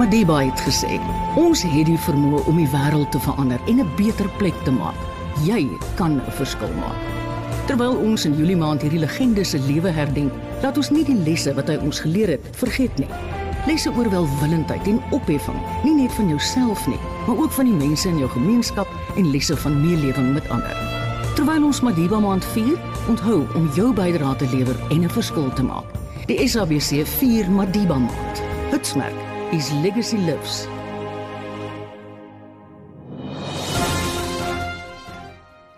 Madiba het gesê, ons het die vermoë om die wêreld te verander en 'n beter plek te maak. Jy kan 'n verskil maak. Terwyl ons in Julie maand hierdie legende se lewe herdenk, laat ons nie die lesse wat hy ons geleer het vergeet nie. Lesse oor welwillendheid en opheffing, nie net van jouself nie, maar ook van die mense in jou gemeenskap en lesse van meelewing met ander. Terwyl ons Madiba maand vier, onthou om jou bydrae te lewer en 'n verskil te maak. Die SABC 4 Madiba maand. Hitsmerk is Legacy Lives.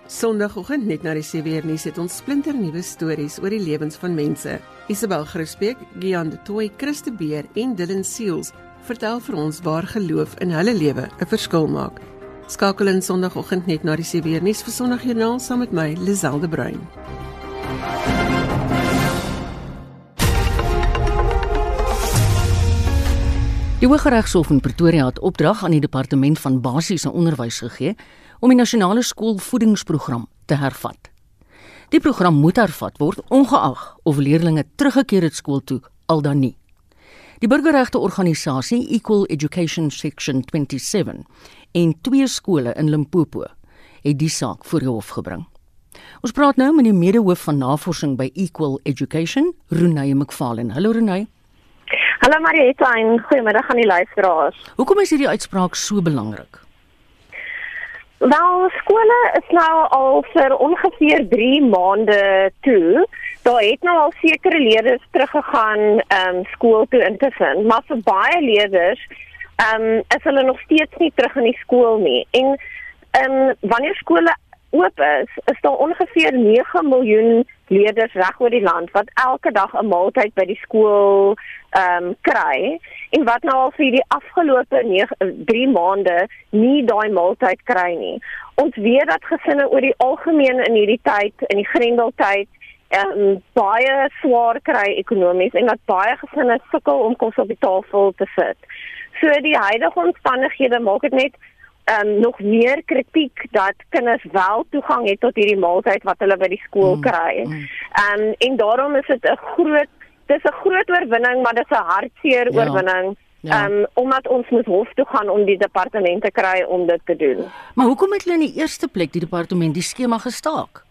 Sondagoggend net na die 7uur nuus het ons splinter nuwe stories oor die lewens van mense. Isabel Grisbeek, Gian de Tooi, Christe Beer en Dylan Seals vertel vir ons waar geloof in hulle lewe 'n verskil maak. Skakel in Sondagoggend net na die 7uur nuus vir Sondagjoernaal saam met my, Liselde Bruin. Die Hooggeregshof in Pretoria het opdrag aan die departement van basiese onderwys gegee om die nasionale skoolvoedingsprogram te hervat. Die program moet hervat word ongeag of leerders teruggekeer het skool toe al dan nie. Die burgerregte organisasie Equal Education Section 27 en twee skole in Limpopo het die saak voor die hof gebring. Ons praat nou met die medehoof van navorsing by Equal Education, Renée McFarlane. Hallo Renée. Hallo Marieta en goeiemiddag aan die luisteraars. Hoekom is hierdie uitspraak so belangrik? Wel, skole is nou al vir ongeveer 3 maande toe. Daar het nou al sekere leerders teruggegaan ehm um, skool toe in te vind, maar vir baie leerders ehm um, is hulle nog steeds nie terug in die skool nie. En ehm um, wanneer skole oop is, is daar ongeveer 9 miljoen leerders reg oor die land wat elke dag 'n maaltyd by die skool ehm um, kry en wat nou al vir die afgelope 3 maande nie daai maaltyd kry nie. Ons weet dat gesinne oor die algemeen in hierdie tyd in die grendeltyd ehm um, baie swaar kry ekonomies en dat baie gesinne sukkel om kos op die tafel te sit. So die huidige omstandighede maak dit net um, nog meer kritiek dat kinders wel toegang het tot hierdie maaltyd wat hulle by die skool mm, kry. Um, en daarom is dit 'n groot dis 'n groot oorwinning, maar dis 'n hartseer ja. oorwinning. Ja. Um omdat ons moet hof toe gaan om die departement te kry om dit te doen. Maar hoekom het hulle in die eerste plek die departement die skema gestaak?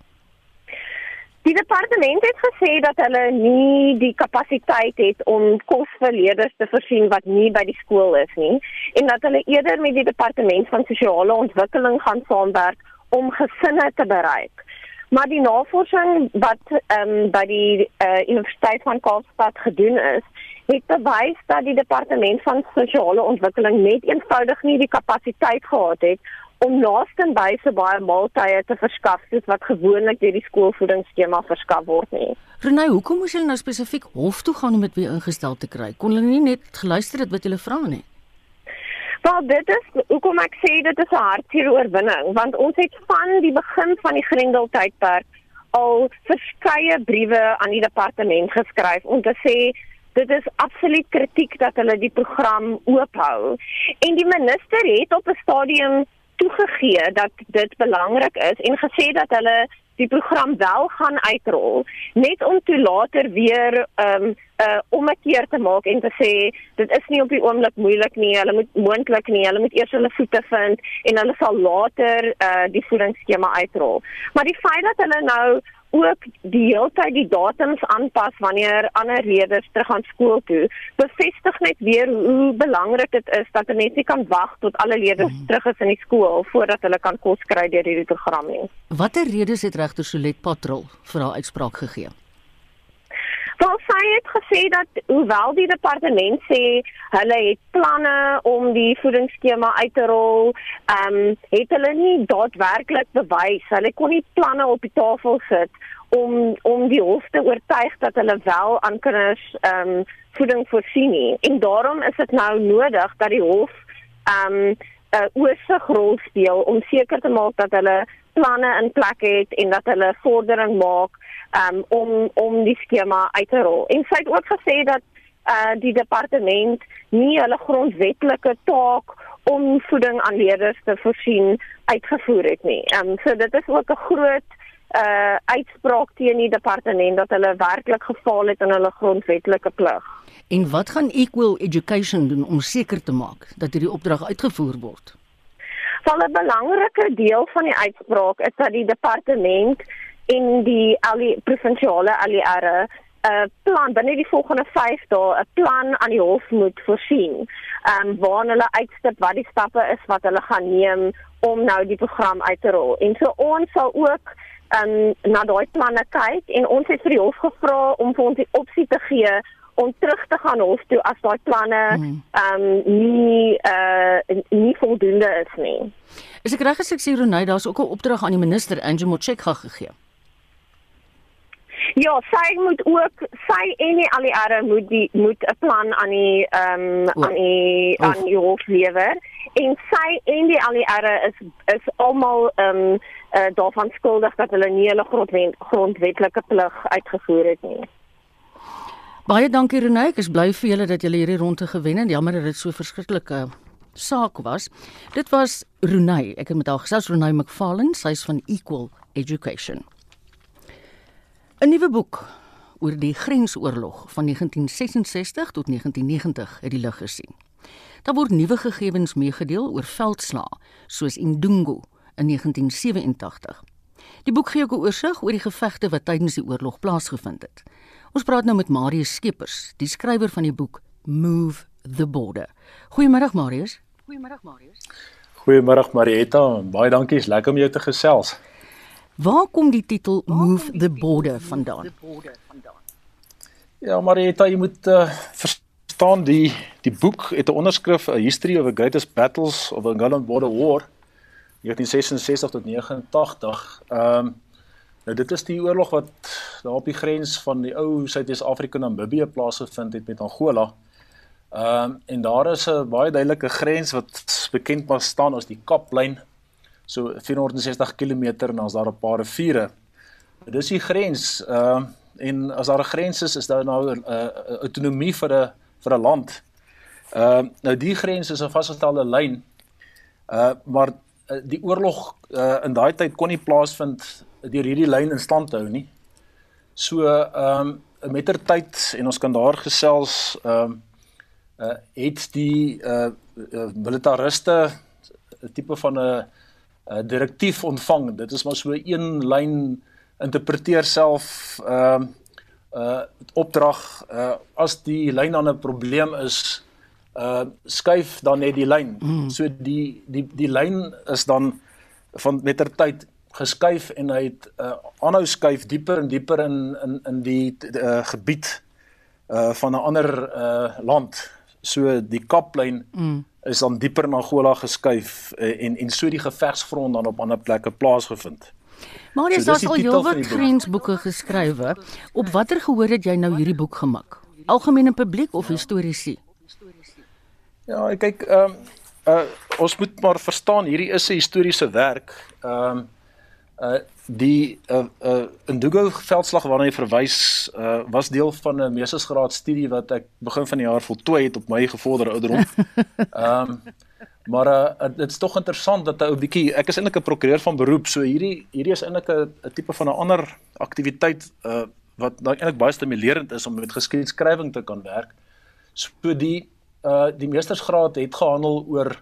Die departement het gesê dat hulle nie die kapasiteit het om kosverleerders te voorsien wat nie by die skool is nie en dat hulle eerder met die departement van sosiale ontwikkeling gaan saamwerk om gesinne te bereik. Maar die navorsing wat ehm um, by die uh, Universiteit van Kaapstad gedoen is, het bewys dat die departement van sosiale ontwikkeling net eenvoudig nie die kapasiteit gehad het om laasten by so baie maaltye te verskaf soos wat gewoonlik deur die skoolvoedingsskema verskaf word nie. Renai, hoekom moes hulle nou spesifiek hof toe gaan om dit weer ingestel te kry? Kon hulle nie net geluister het wat hulle vra nie? Wel, dit is hoekom ek sê dit is 'n hartseer oorwinning, want ons het van die begin van die Grendeltydperk al verskeie briewe aan die departement geskryf om te sê Dit is absoluut kritiek dat hulle die program oophou. En die minister het op 'n stadium toegegee dat dit belangrik is en gesê dat hulle die program wel gaan uitrol net om toe later weer ehm, 'n um, uh, omkeer te maak en te sê dit is nie op die oomblik moeilik nie hulle moet moontlik nie hulle moet eers hulle voete vind en hulle sal later uh, die voedingsskema uitrol. Maar die feit dat hulle nou ook die hele tyd die datums aanpas wanneer ander leerders terug aan skool toe, bevestig net weer hoe belangrik dit is dat 'n mens nie kan wag tot alle leerders hmm. terug is in die skool voordat hulle kan kos kry deur hierdie program nie. Watter redes het regter Solet Patrol vir haar uitspraak gegee? Wel sy het gesê dat hoewel die departement sê hulle het planne om die voedingsskema uit te rol, ehm um, het hulle nie daadwerklik bewys. Hulle kon nie planne op die tafel sit om om die hof te oortuig dat hulle wel aan kinders ehm um, voeding voorsien nie. En daarom is dit nou nodig dat die hof ehm um, 'n oorsigrol speel om seker te maak dat hulle planne in plek het en dat hulle vordering maak um, om om die skema uit te rol. En sy het ook gesê dat uh die departement nie hulle grondwetlike taak om voeding aan leerders te voorsien uitgevoer het nie. Ehm um, so dit is ook 'n groot uh uitspraak teen die departement dat hulle werklik gefaal het in hulle grondwetlike plig. En wat gaan Equal Education doen om seker te maak dat hierdie opdrag uitgevoer word? Wel 'n belangrike deel van die uitspraak is dat die departement en die al die provinsiale ALR 'n plan binne die volgende 5 dae 'n plan aan die hof moet voorsien. Ehm um, waar hulle uitstip wat die stappe is wat hulle gaan neem om nou die program uit te rol. En so ons sal ook ehm um, na daai planne kyk en ons het vir die hof gevra om vir ons die opsie te gee om terug te gaan hof toe as daai planne hmm. ehm um, nie uh nie voldoende is nie. Is ek reg as ek sê Ronay, daar's ook 'n opdrag aan die minister Angie Motshekga gegee? Ja, sy moet ook sy en die ALR moet die moet 'n plan aan die ehm um, aan die oh. aan die hof lewer en sy en die ALR is is almal ehm um, uh, daarvan skuldig dat hulle nie hulle grondwet, grondwetlike plig uitgevoer het nie. Baie dankie Renée, ek is bly vir julle dat julle hierdie ronde gewen het. Jammer dat dit so verskriklike saak was. Dit was Renée. Ek het met haar gesels Renée McFarlane, sy's van Equal Education. 'n Nuwe boek oor die grensoorlog van 1966 tot 1990 het die lig gesien. Daar word nuwe gegevens meegedeel oor veldslae soos Indungu in 1987. Die boek gee ook 'n oorsig oor die gevegte wat tydens die oorlog plaasgevind het. Ons praat nou met Marius Skeepers, die skrywer van die boek Move the Border. Goeiemôre Marius. Goeiemôre Marius. Goeiemôre Marietta, baie dankie, is lekker om jou te gesels. Waar kom die titel Move the Border vandaan? Ja, Marietta, jy moet uh, verstaan die die boek het 'n onderskrif A History of the Greatest Battles of the Gallant Border War 1966 tot 89. Ehm um, nou dit is die oorlog wat daar op die grens van die ou Suid-Afrika en Namibië plaasgevind het met Angola. Ehm um, en daar is 'n baie duidelike grens wat bekend maar staan as die Kaplyn so 460 km en is daar 'n paar riviere. Dis die grens. Ehm uh, en as daar 'n grens is, is daar nou 'n uh, autonomie vir 'n vir 'n land. Ehm uh, nou die grens is 'n vasgestelde lyn. Uh maar uh, die oorlog uh, in daai tyd kon nie plaasvind deur hierdie lyn in stand hou nie. So ehm um, mettertyd en ons kan daar gesels ehm um, uh het die uh, uh militariste 'n tipe van 'n uh, direktief ontvang. Dit is maar so een lyn interpreteer self ehm uh, uh opdrag uh as die lyn dan 'n probleem is uh skuif dan net die lyn. Mm. So die die die lyn is dan van mettertyd geskuif en hy het uh aanhou skuif dieper en dieper in in in die uh, gebied uh van 'n ander uh land. So die kaplyn mm is dan dieper in Angola geskuif uh, en en so die gevegsfront dan op ander plekke plaasgevind. Maar jy so, het al heelwat grensboeke geskrywe. Op watter gehoor het jy nou hierdie boek gemaak? Algemene publiek of historiese? Ja, kyk, ehm um, uh ons moet maar verstaan hierdie is 'n historiese werk. Ehm um, uh die uh uh Indugo veldslag waarna jy verwys uh was deel van 'n meestersgraad studie wat ek begin van die jaar voltooi het op my gevorderde ouderdom. Ehm um, maar uh dit's tog interessant dat 'n ou bietjie ek is eintlik 'n prokureur van beroep, so hierdie hierdie is eintlik 'n tipe van 'n ander aktiwiteit uh wat nou eintlik baie stimulerend is om met geskiedskrywing te kan werk. So die uh die meestersgraad het gehandel oor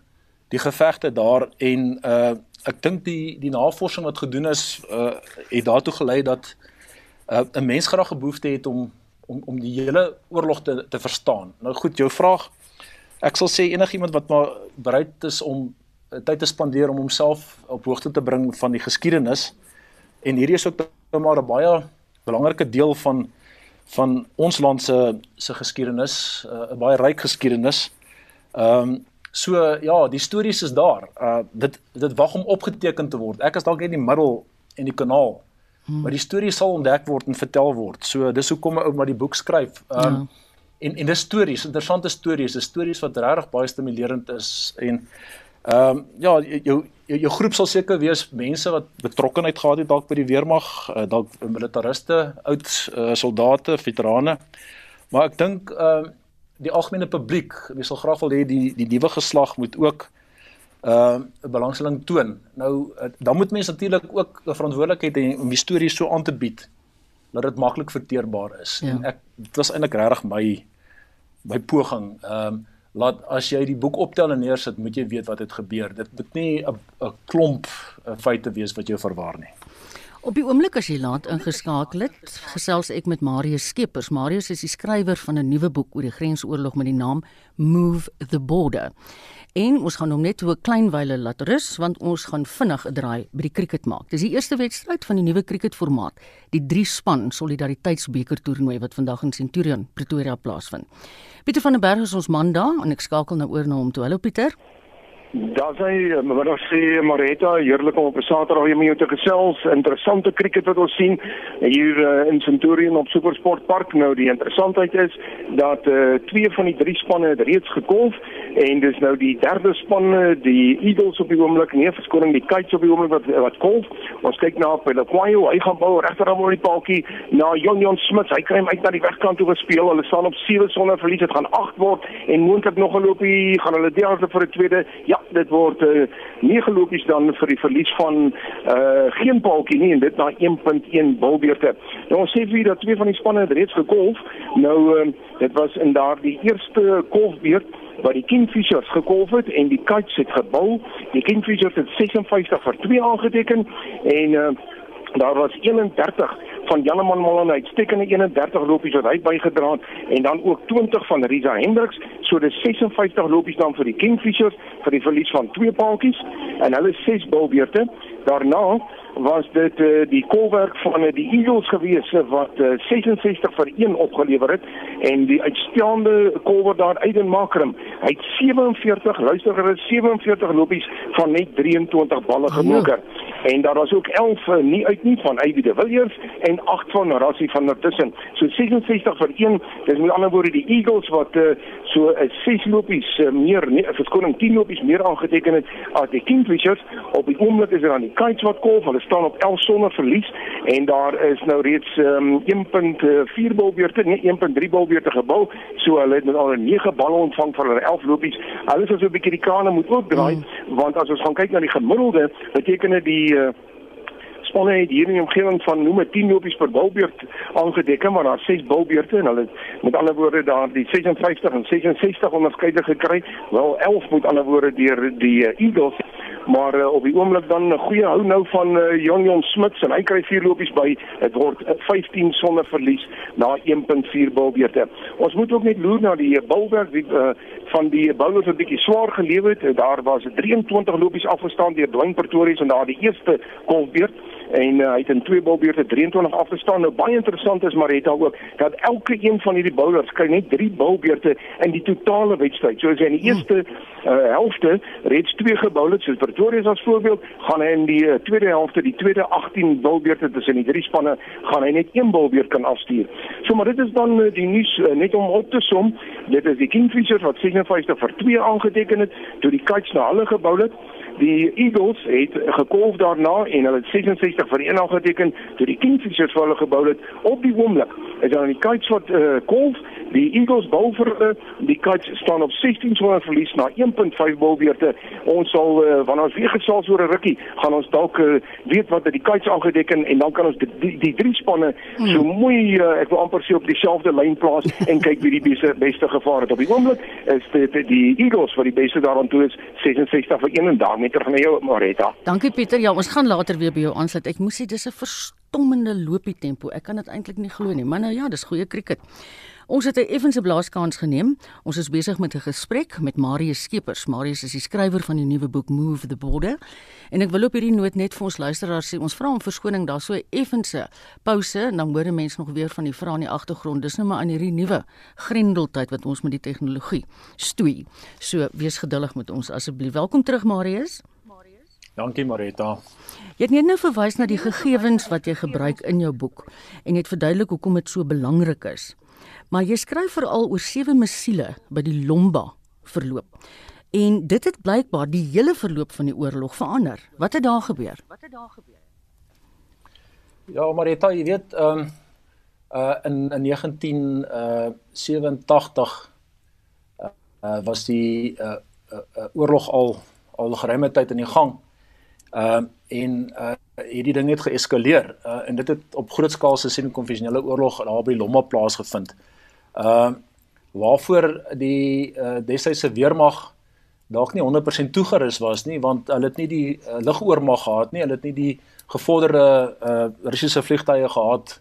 die gevegte daar en uh ek dink die die navorsing wat gedoen is uh het daartoe gelei dat uh 'n mens graag 'n behoefte het om om om die hele oorlog te te verstaan. Nou goed, jou vraag ek sal sê enigiemand wat maar bereid is om tyd te spandeer om homself op hoogte te bring van die geskiedenis en hierdie is ook nou maar 'n baie belangrike deel van van ons land se se geskiedenis, 'n baie ryk geskiedenis. Ehm um, So ja, die stories is daar. Uh dit dit wag om opgeteken te word. Ek is dalk net in die middel en die kanaal. Hmm. Maar die storie sal ontdek word en vertel word. So dis hoekom 'n ou maar die boek skryf. Um ja. en en dis stories, interessante stories, dis stories wat regtig baie stimulerend is en ehm um, ja, jou jou, jou groep sal seker wees mense wat betrokkeheid gehad het dalk by die weermag, uh, dalk militariste, oud uh, soldate, veterane. Maar ek dink ehm uh, die algemene publiek, wie sal graag wil hê die die nuwe geslag moet ook uh 'n belangstelling toon. Nou uh, dan moet mense natuurlik ook 'n verantwoordelikheid hê om die storie so aan te bied dat dit maklik verteerbaar is. Ja. En ek dit was eintlik regtig my my poging. Ehm um, laat as jy die boek optel en neersit, moet jy weet wat het gebeur. Dit moet nie 'n 'n klomp uh, feite wees wat jou verwar nie. Op die oomblik as jy laat ingeskakel het, gesels ek met Marius Skeepers. Marius is die skrywer van 'n nuwe boek oor die grensoorlog met die naam Move the Border. En ons gaan hom net so 'n klein wyle laat rus want ons gaan vinnig 'n draai by die cricket maak. Dis die eerste wedstryd van die nuwe cricketformaat, die drie span solidariteitsbeker toernooi wat vandag in Centurion, Pretoria plaasvind. Pieter van der Berg is ons man daar en ek skakel nou oor na hom toe. Hallo Pieter. Daar sê middag sê Marita, heerlik om op 'n Saterdag weer met jou te gesels. Interessante krieket wat ons sien hier uh, in Centurion op Supersport Park. Nou die interessantheid is dat uh, twee van die drie spanne het reeds gekolf en dis nou die derde span, die Eagles op die oomblik, nee, verskoning die Kites op die oomblik wat wat kolf. Ons kyk na Pelakwayo, hy gaan bou regteraan oor die paaltjie na Jonjon Smith. Hy kry hom uit na die wegkant toe gespeel. Hulle staan op 7 sonder verlies. Dit gaan 8 word en moontlik nog 'n loopie gaan hulle derde vir 'n tweede. Ja, dit word uh, nege lopies dan vir die verlies van uh geen paaltjie nie en dit na 1.1 bilbeerte. Nou ons sê vir dat twee van die spanne het reeds gekolf. Nou uh, dit was in daardie eerste kolfbeurt waar die Kingfishers gekolf het en die Kites het gebou. Die Kingfishers het 56 vir 2 aangeteken en uh daar was 31 van Janeman Malone uitstekende 31 lopies wat hy bygedra het en dan ook 20 van Riza Hendriks so dis 56 lopies dan vir die Kingfishers vir die verlies van twee paaltjies en hulle ses bilbeerte daarna was dit uh, die kolwerk van uh, die Eagles gewees wat uh, 66 vir 1 opgelewer het en die uitstaande kolwer daar Aiden Makram hy het 47 luister hulle 47 lopies van net 23 balle gemoker ja. En daar was ook 11 uh, nie uit nie van Ivy de Villiers en 8 van Rassie van der Tussen so 66 vir 1 dis met ander woorde die Eagles wat uh, so 'n uh, 6 lopies uh, meer nie verskoning 10 lopies meer aangeteken het as die Kingfishers op die oomblik is er aan die kites wat kolf hulle staan op 11 sonder verlies en daar is nou reeds um, 1.4 balbeurte, nie 1.3 balbeurte gebou. So hulle het met al 9 balle ontvang van hulle 11 lopies. Hulle is so 'n bietjie die kane moet ook draai mm. want as ons gaan kyk na die gemiddelde, beteken dit die uh, spanne het hier in die omgewing van noem 10 lopies per bulbeurt aangedeken maar daar 6 bulbeurte en hulle met ander woorde daar die 56 en 66 onderskeide gekry wel 11 met ander woorde deur die uh, Eagles maar uh, op die oomblik dan 'n goeie hou nou van uh, Jon Jon Smits en hy kry vier lopies by. Dit word uh, 15 sonder verlies na 1.4 bulbeurte ons moet ook net loer na die bulwerk die uh, van die bowlers wat bietjie swaar gelewe het. Daar was 23 lopies afgestaan deur Dwayne Pretorius en daar die eerste kolbeurt en uh, hy het in twee balbeurte 23 afgestaan. Nou baie interessant is maar het daar ook dat elke een van hierdie bowlers kry net 3 balbeurte in die totale wedstryd. So as hy in die eerste uh, helfte reeds 2 gebou het, soos Pretoria as voorbeeld, gaan hy in die uh, tweede helfte, die tweede 18 balbeurte tussen die drie spanne, gaan hy net een balbeurt kan afstuur. So maar dit is dan uh, die nuus uh, net om op te som. Dit is die Kingfishers wat 56 vir 2 aangeteken het, toe die Kites na hulle gebou het. Die Eagles het gekolf daarna en hulle het 66 vir 1 aangeteken toe die Kingfishers vir hulle gebou het op die oomblik. Is dan die Kites wat uh, kolf, die Eagles bou vir hulle, die Kites staan op 16 sonder verlies na 1.5 bolbeurte. Ons sal uh, wanneer ons weer gesels oor 'n rukkie, gaan ons dalk uh, weet wat die Kites aangeteken en dan kan ons die, die, die drie spanne hmm. so mooi uh, ek wil amper sê op dieselfde lyn plaas en kyk wie die beste beste gevaar het. Op die oomblik is dit die Eagles wat die beste daaraan toe is 66 vir 1 en daarmee meter van jou Marita. Dankie Pieter. Ja, ons gaan later weer by jou aansluit. Ek moes sê dis 'n verstommende loopie tempo. Ek kan dit eintlik nie glo nie, maar nou ja, dis goeie krieket. Ons het 'n effense blaaskans geneem. Ons is besig met 'n gesprek met Marius Skeepers. Marius is die skrywer van die nuwe boek Move the Border. En ek wil op hierdie noot net vir ons luisteraars sê, ons vra om verskoning, daar's so 'n effense pouse en dan hoor mense nog weer van die vrae in die agtergrond. Dis nou maar aan hierdie nuwe grendeltyd wat ons met die tegnologie stoei. So wees geduldig met ons asseblief. Welkom terug Marius. Dankie Marita. Jy het net nou verwys na die gegevens wat jy gebruik in jou boek en het verduidelik hoekom dit so belangrik is. Maar jy skryf veral oor sewe missiele by die Lomba verloop. En dit het blykbaar die hele verloop van die oorlog verander. Wat het daar gebeur? Wat het daar gebeur? Ja, Marita, jy weet, ehm um, uh in in 1987 uh, uh was die uh, uh, uh oorlog al al geruime tyd in die gang. Ehm uh, en uh hierdie ding het geeskaleer. Uh en dit het op groot skaal se semi-konvensionele oorlog daar by Lomma plaasgevind. Ehm uh, waarvoor die uh destydse weermag dalk nie 100% toegerus was nie want hulle het nie die uh, lugoormag gehad nie, hulle het nie die gevorderde uh Russiese vliegtye gehad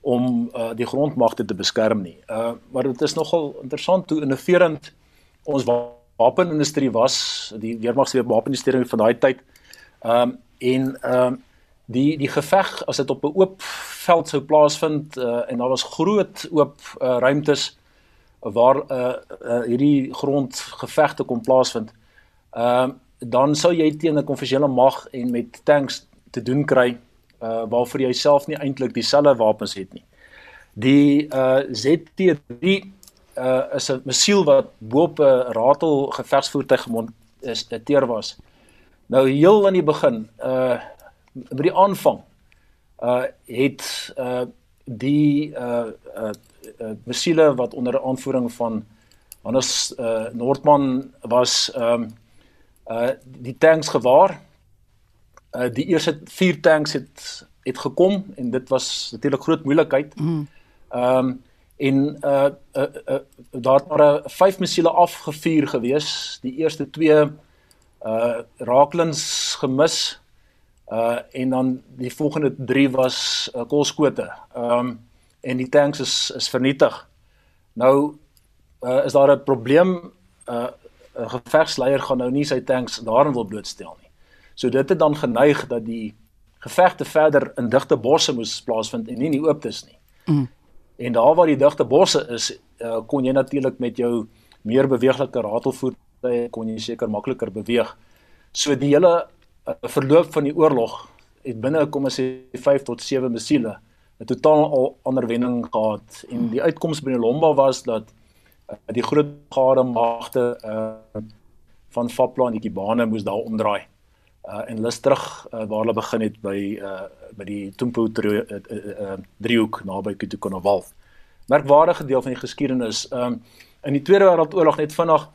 om uh die grondmagte te beskerm nie. Uh maar dit is nogal interessant hoe innoverend ons wapenindustrie was, die weermag se wapenindustrie van daai tyd. Ehm um, en ehm um, die die geveg as dit op 'n oop veld sou plaasvind uh en daar was groot oop uh, ruimtes waar uh, uh hierdie grondgevegte kon plaasvind. Ehm uh, dan sou jy teen 'n konvensionele mag en met tanks te doen kry uh waarvoor jy self nie eintlik dieselfde wapens het nie. Die uh ZT3 uh is 'n missiel wat bo-op 'n ratel gevegsvoertuig gemonteer was. Nou heel aan die begin uh by die aanvang uh het uh die uh uh uh, missiele wat onder aanvoering van Hannes uh, Noordman was ehm um, uh die tanks gewaar. Uh die eerste 4 tanks het het gekom en dit was natuurlik groot moeilikheid. Mm. Ehm um, en uh, uh, uh daar het maar 5 missiele afgevuur gewees. Die eerste 2 uh raaklings gemis. Uh en dan die volgende 3 was uh, kolskote. Ehm um, en die tanks is is vernietig. Nou uh, is daar 'n probleem uh 'n gevegsleier gaan nou nie sy tanks daarin wil blootstel nie. So dit het dan geneig dat die gevegte verder in digte bosse moes plaasvind en nie in die ooptes nie. Mm. En daar waar die digte bosse is, uh, kon jy natuurlik met jou meer beweeglike ratelvoertuie kon jy seker makliker beweeg. So die hele uh, verloop van die oorlog het binne kom ons sê 5 tot 7 missiele 'n totaal al ander wending gehad en die uitkoms binne Lomba was dat uh, die groot gade magte uh, van Fapla en die Kibane moes daar omdraai. Uh, en hulle is terug uh, waar hulle begin het by uh, by die Tumpo driehoek uh, uh, uh, naby Kutukonaval. Merkwaardige deel van die geskiedenis. Um, in die Tweede Wêreldoorlog net vinnig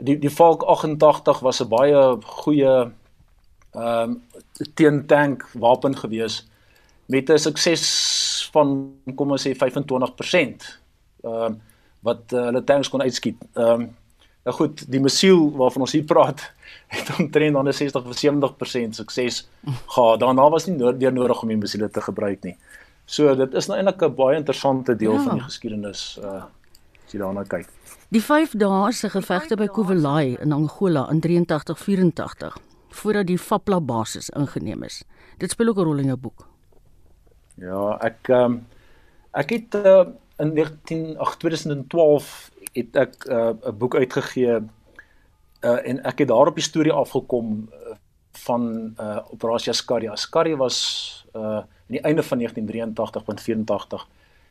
die die Valk 88 was 'n baie goeie ehm um, teen-tank wapen geweest met 'n sukses van kom ons sê 25%. Ehm uh, wat uh, hulle tanks kon uitskiet. Ehm um, nou goed, die missiel waarvan ons hier praat het omtrent dan 'n 60 of 70% sukses gehad. Daarna was nie nodig nodig om die missiele te gebruik nie. So dit is nou eintlik 'n baie interessante deel ja. van die geskiedenis uh as jy daarna kyk. Die 5 dae se gevegte by Kuvelai in Angola in 83-84 voordat die Fapla basis ingeneem is. Dit speel ook 'n rol in jou boek. Ja, ek um, ek het uh, in 19 ag 2012 het ek eh, 'n uh, boek uitgegee uh, en ek het daar op die storie afgekom uh, van uh, Operasie Askari. Askari was uh in die einde van 1983.84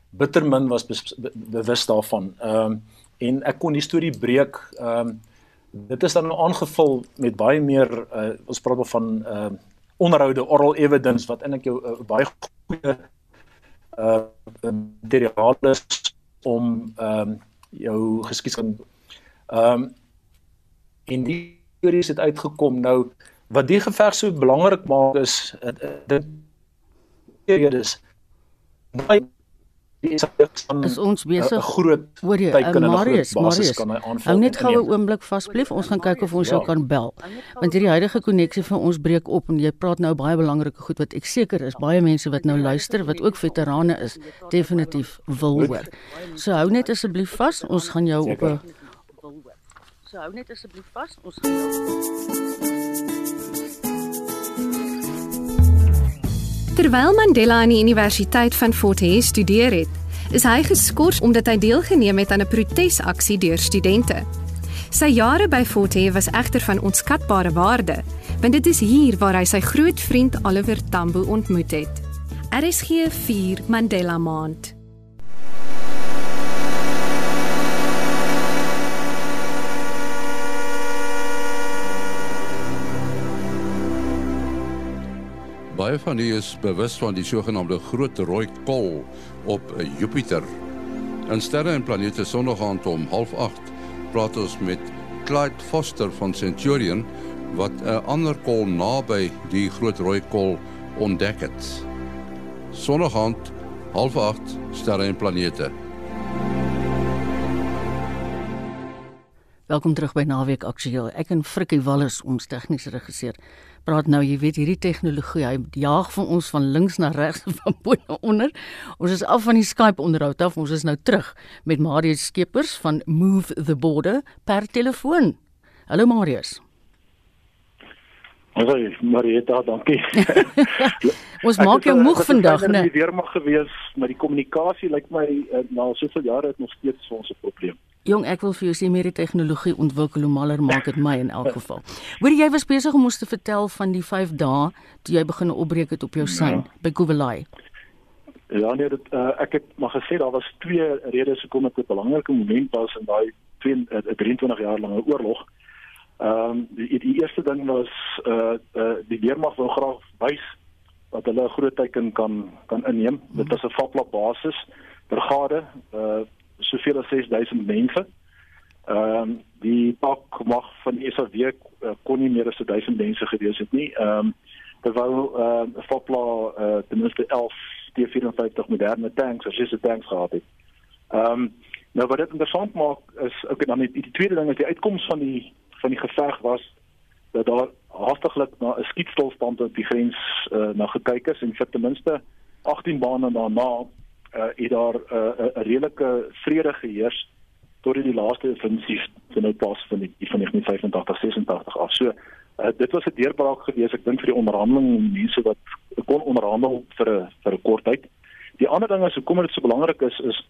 bittermin was be be bewus daarvan. Ehm um, en ek kon die storie breek. Ehm um, dit is dan nou aangevul met baie meer uh, ons praat van ehm uh, onderhoude oral evidence wat eintlik jou uh, baie goeie uh materiaal is om ehm um, jou geskiedenis ehm um, in die teories het uitgekom nou wat die geveg so belangrik maak is dit is baie is ons besig groot oor die Marius Marius aanval. Hou net gou 'n oomblik vasbleef. Ons gaan kyk of ons jou ja. kan bel. Want hierdie huidige koneksie van ons breek op en jy praat nou baie belangrike goed wat ek seker is baie mense wat nou luister wat ook veterane is definitief wil hoor. So hou net asseblief vas. Ons gaan jou op 'n So hou net asseblief vas. Ons gaan jou Terwyl Mandela aan die Universiteit van Fort Hare studeer het, is hy geskort omdat hy deelgeneem het aan 'n protesaksie deur studente. Sy jare by Fort Hare was egter van onskatbare waarde, want dit is hier waar hy sy groot vriend Oliver Tambo ontmoet het. RSG 4 Mandela Maand. Baie van u is bewus van die sogenaamde groot rooi kol op Jupiter. In sterre en planete sondergaand om 08:30 praat ons met Clyde Foster van Centurion wat 'n ander kol naby die groot rooi kol ontdek het. Sonnigand, 08:30 sterre en planete. Welkom terug by Naweek Aktueel. Ek en Frikkie Wallis, ons tegniese regisseur, praat nou, jy weet, hierdie tegnologie, hy jaag van ons van links na regs en van bo na onder. Ons is af van die Skype onderhoud af. Ons is nou terug met Marius Skeepers van Move the Border per telefoon. Hallo Marius. Hallo Marieta, dankie. ons maak jou moeg vandag, né? Ek het weer mag gewees, maar die kommunikasie lyk my uh, na soveel jare het nog steeds vir ons 'n probleem. Jong, ek wil vir jou sê meer die tegnologie ontwikkel hoe maler maak dit my in elk geval. Hoor jy was besig om ons te vertel van die 5 dae toe jy begin opbreek het op jou sein ja. by Kuvelai. Ja nee, dit uh, ek het maar gesê daar was twee redes hoekom dit 'n belangrike moment was in daai 23 uh, jaar lange oorlog. Ehm um, die, die eerste ding was uh, uh die weermag wou graag wys dat hulle 'n groot teiken kan kan inneem. Mm -hmm. Dit was 'n vatplat basis brigade uh soveel as 6000 mense. Ehm um, die pak mag van ESW uh, kon nie meer as 1000 mense gewees het nie. Ehm um, terwyl ehm uh, Fopla uh, ten minste 11 T54 moderne tanks, as jy se tanks gehad het. Ehm um, nou wat dit interessant maak is ook dan die, die tweede ding is die uitkoms van die van die geveg was dat daar haastiglik na 'n skietstilstand op die grens uh, na gekyk is en vir ten minste 18 bane daarna uh, het daar uh, 'n redelike vrede geheers tot die laaste offensief van nou pas van die van 1985 86 af. So uh, dit was 'n deurbraak geweest ek dink vir die onderhandeling mense wat kon onderhandel vir 'n vir 'n kort tyd. Die ander ding is hoekom dit so belangrik is is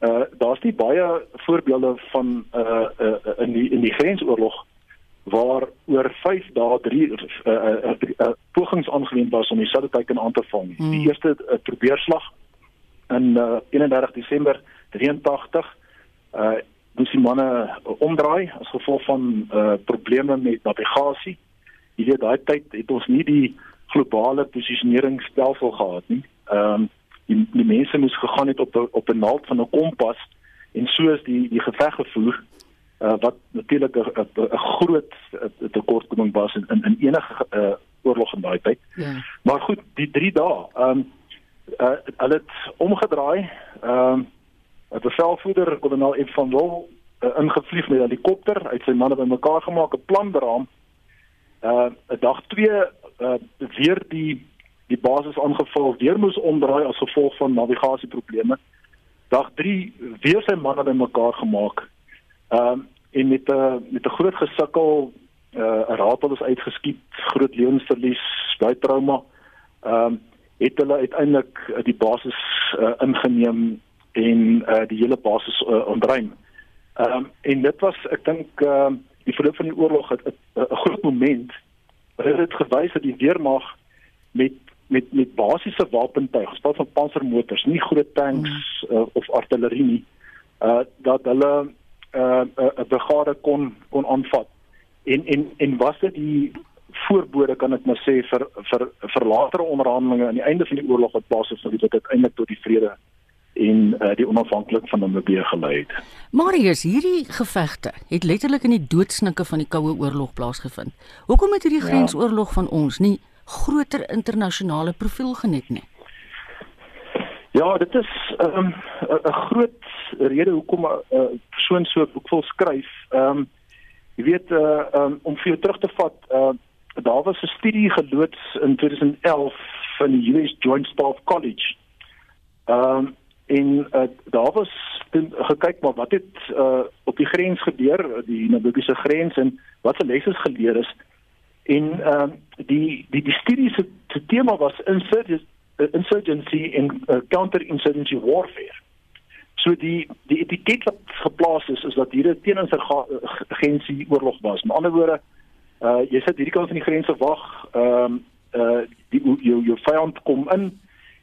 uh daar's nie baie voorbeelde van uh, uh in die in die grensoorlog waar oor 5 dae 3 uh, uh, uh, uh, pogings aangewend was om die Suid-Afrika aan te vang. Hmm. Die eerste uh, probeerslag in uh, 31 Desember 83 uh moes die manne omdraai as gevolg van uh probleme met navigasie. Jy weet daai tyd het ons nie die globale posisioneringsstelsel gehad nie. Ehm um, die, die mense moes gegaan het op op 'n naald van 'n kompas en so is die die geveg gevoer uh wat natuurlik 'n groot tekortkoming was in in enige uh oorlog in daai tyd. Ja. Maar goed, die 3 dae. Ehm um, uh, hulle het omgedraai. Ehm um, 'n bevelvoerder, kolonel Ed van Wol, uh, ingevlieg met 'n helikopter uit sy manne bymekaar gemaak, 'n plan beraam. Uh 'n dag 2 uh weer die die basis aangeval, weer moes omdraai as gevolg van navigasieprobleme. Dag 3 weer sy manne bymekaar gemaak. Ehm um, en met 'n met 'n groot gesukkel uh 'n raad het uitgeskiet, groot lewensverlies, baie trauma. Ehm um, het hulle uiteindelik uh, die basis uh, ingeneem en uh, die hele basis uh, ontruim. Ehm um, en dit was ek dink ehm uh, die verloop van die oorlog het 'n groot moment wat het gewys dat die weermag met met met basiese wapentuig, gestel van pansermotors, nie groot tanks uh, of artillerie nie, uh dat hulle 'n uh, 'n uh, brigade kon kon aanvat. En en en was dit die voorbode kan ek maar sê vir vir vir latere onderhandelinge aan die einde van die oorlog wat plaasgevind het wat uiteindelik tot die vrede en uh, die onafhanklikheid van Namibië gelei het. Marius, hierdie gevegte het letterlik in die doodsnike van die Koue Oorlog plaasgevind. Hoekom het hierdie ja. grensoorlog van ons nie groter internasionale profiel genet nie? Ja, dit is 'n um, 'n groot rede hoekom 'n uh, persoon so 'n boek wil skryf. Ehm um, jy weet uh, um, om vir jou terug te vat, uh, daar was 'n studie geloods in 2011 van die US Joint Staff College. Ehm um, en uh, daar was gekyk maar wat het uh, op die grens gebeur, die Namibiese grens en wat se lesse geleer is. En ehm um, die die die studie se tema was insurgency, insurgency en uh, counterinsurgency warfare. So die die etiket wat geplaas is is dat hier 'n teeninsurgensie oorlog was. Met ander woorde uh jy sit hierdie kant van die grens wag, ehm um, uh die jou jou vyand kom in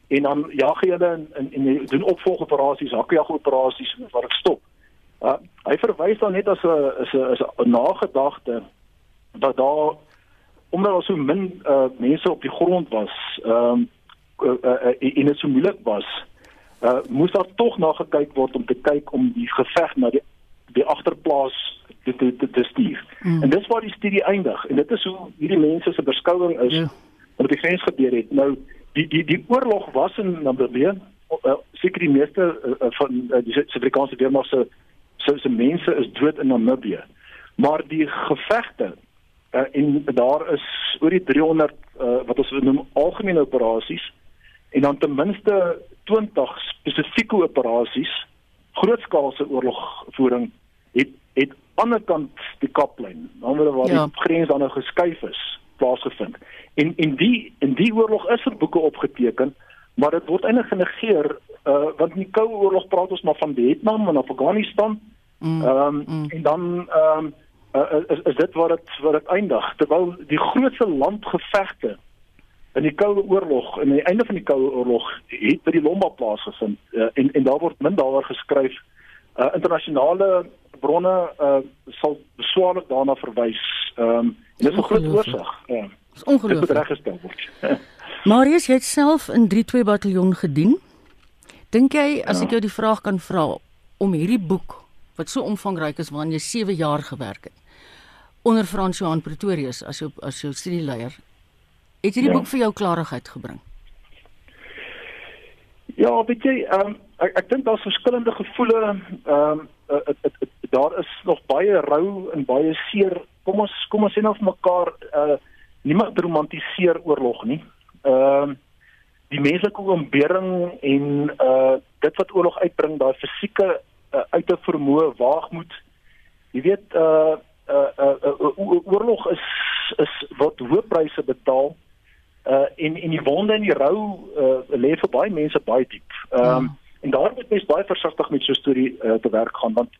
en dan jag jy hulle en, en, en doen opvolgoperasies, hakjag operasies waar ek stop. Uh hy verwys dan net as 'n is 'n is 'n nagedagte dat daar omdat daar so min uh mense op die grond was, ehm um, uh, uh, en dit so moeilik was, uh moes daar tog na gekyk word om te kyk om die geveg na die die agterplaas te te te, te stuur. Mm. En dis waar die studie eindig en dit is hoe hierdie mense se beskouing is ja. wat die grens gebeur het. Nou die die die oorlog was in Namibië uh, seker die meeste uh, van uh, die Suid-Afrikaanse weermag se se se mense is dood in Namibië. Maar die gevegte uh, en daar is oor die 300 uh, wat ons noem algemene operasies en dan ten minste 20 spesifieke operasies grootskaalse oorlogvoering die kant die kaplyn, naamlik waar ja. die grens dan nou geskuif is, plaasgevind. En en die in die oorlog is er boeke opgeteken, maar dit word eintlik genegeer uh want in die koue oorlog praat ons maar van Vietnam en Afghanistan. Mm, ehm mm, um, mm. en dan ehm um, uh, is is dit waar dit waar dit eindig terwyl die grootste landgevegte in die koue oorlog en aan die einde van die koue oorlog het by die Lomba plaasgevind uh, en en daar word min daaroor geskryf uh, internasionale bronne uh, sal beswaarlik daarna verwys ehm um, en dit is 'n groot oorsig ja is ongelooflik dit reggestel word Marius jy het self in 32 bataljon gedien dink jy as ja. ek jou die vraag kan vra om hierdie boek wat so omvangryk is waarin jy 7 jaar gewerk het onder Frans Johan Pretorius as jou as jou studieleier Het hierdie ja. boek vir jou klarigheid gebring? Ja, weet jy, um, ek ek dink daar's verskillende gevoele. Ehm um, daar is nog baie rou en baie seer. Kom ons kom ons sê nou vir mekaar, uh niemand romantiseer oorlog nie. Ehm um, die menslike oombering en uh dit wat oorlog uitbring, daai fisieke uh, uit te vermoë, waagmoed. Jy weet, uh uh, uh, uh oorlog is is wat hoë pryse betaal uh en en die wonde en die rou uh lê vir baie mense baie diep. Ehm um, ja. En daar moet mens baie versigtig met so 'n storie uh, te werk gaan want